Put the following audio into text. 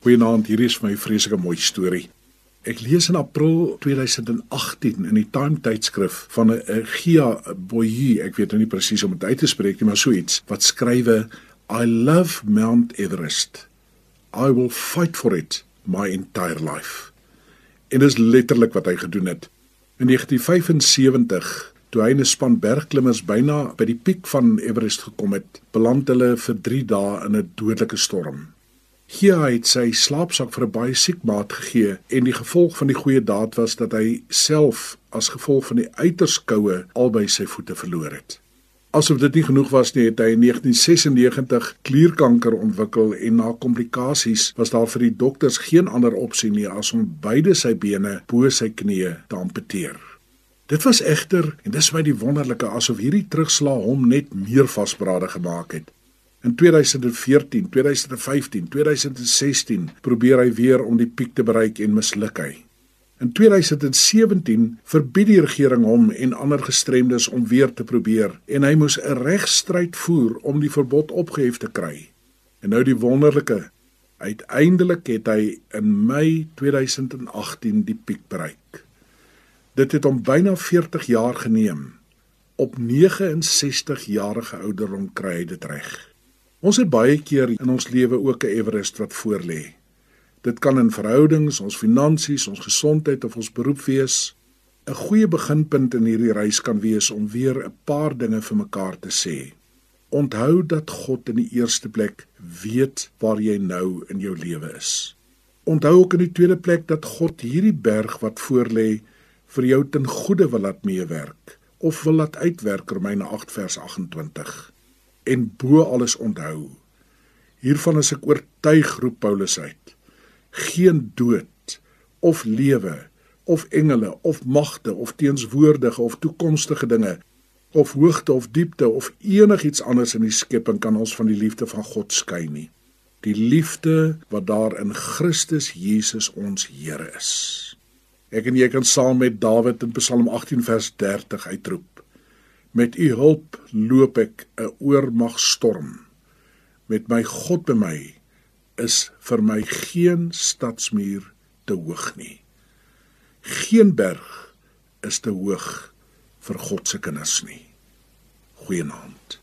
Goeienaand, hier is my vreeslike mooi storie. Ek lees in April 2018 in die Time tydskrif van 'n Gia Boyi, ek weet nou nie presies om dit uit te spreek nie, maar so iets wat skrywe I love Mount Everest. I will fight for it my entire life. En dis letterlik wat hy gedoen het. In 1975 Toe hy 'n span bergklimmers byna by die piek van Everest gekom het, beland hulle vir 3 dae in 'n dodelike storm. Hier het sy slaapsak vir 'n baie siek maat gegee en die gevolg van die goeie daad was dat hy self as gevolg van die uiters koue albei sy voete verloor het. Asof dit nie genoeg was nie, het hy in 1996 klierkanker ontwikkel en na komplikasies was daar vir die dokters geen ander opsie nie as om beide sy bene bo sy knieë te amputeer. Dit was egter en dis my die wonderlike asof hierdie terugslag hom net meer vasberade gemaak het. In 2014, 2015, 2016 probeer hy weer om die piek te bereik en misluk hy. In 2017 verbied die regering hom en ander gestremdes om weer te probeer en hy moes 'n regstryd voer om die verbod opgehef te kry. En nou die wonderlike, uiteindelik het hy in Mei 2018 die piek bereik. Dit het hom byna 40 jaar geneem. Op 69 jarige ouderdom kry hy dit reg. Ons het baie keer in ons lewe ook 'n Everest wat voorlê. Dit kan in verhoudings, ons finansies, ons gesondheid of ons beroep wees. 'n Goeie beginpunt in hierdie reis kan wees om weer 'n paar dinge vir mekaar te sê. Onthou dat God in die eerste plek weet waar jy nou in jou lewe is. Onthou ook in die tweede plek dat God hierdie berg wat voorlê vir jou ten goeie wil laat meewerk of wil laat uitwerk Romeine 8 vers 28 en bo alles onthou. Hiervan is ek oortuig roep Paulus uit. Geen dood of lewe of engele of magte of teenswoordige of toekomstige dinge of hoogte of diepte of enigiets anders in die skepping kan ons van die liefde van God skei nie. Die liefde wat daar in Christus Jesus ons Here is. Ek en jy kan saam met Dawid in Psalm 18 vers 30 uitroep. Met u hulp loop ek 'n oormag storm. Met my God by my is vir my geen stadsmuur te hoog nie. Geen berg is te hoog vir God se kinders nie. Goeienaand.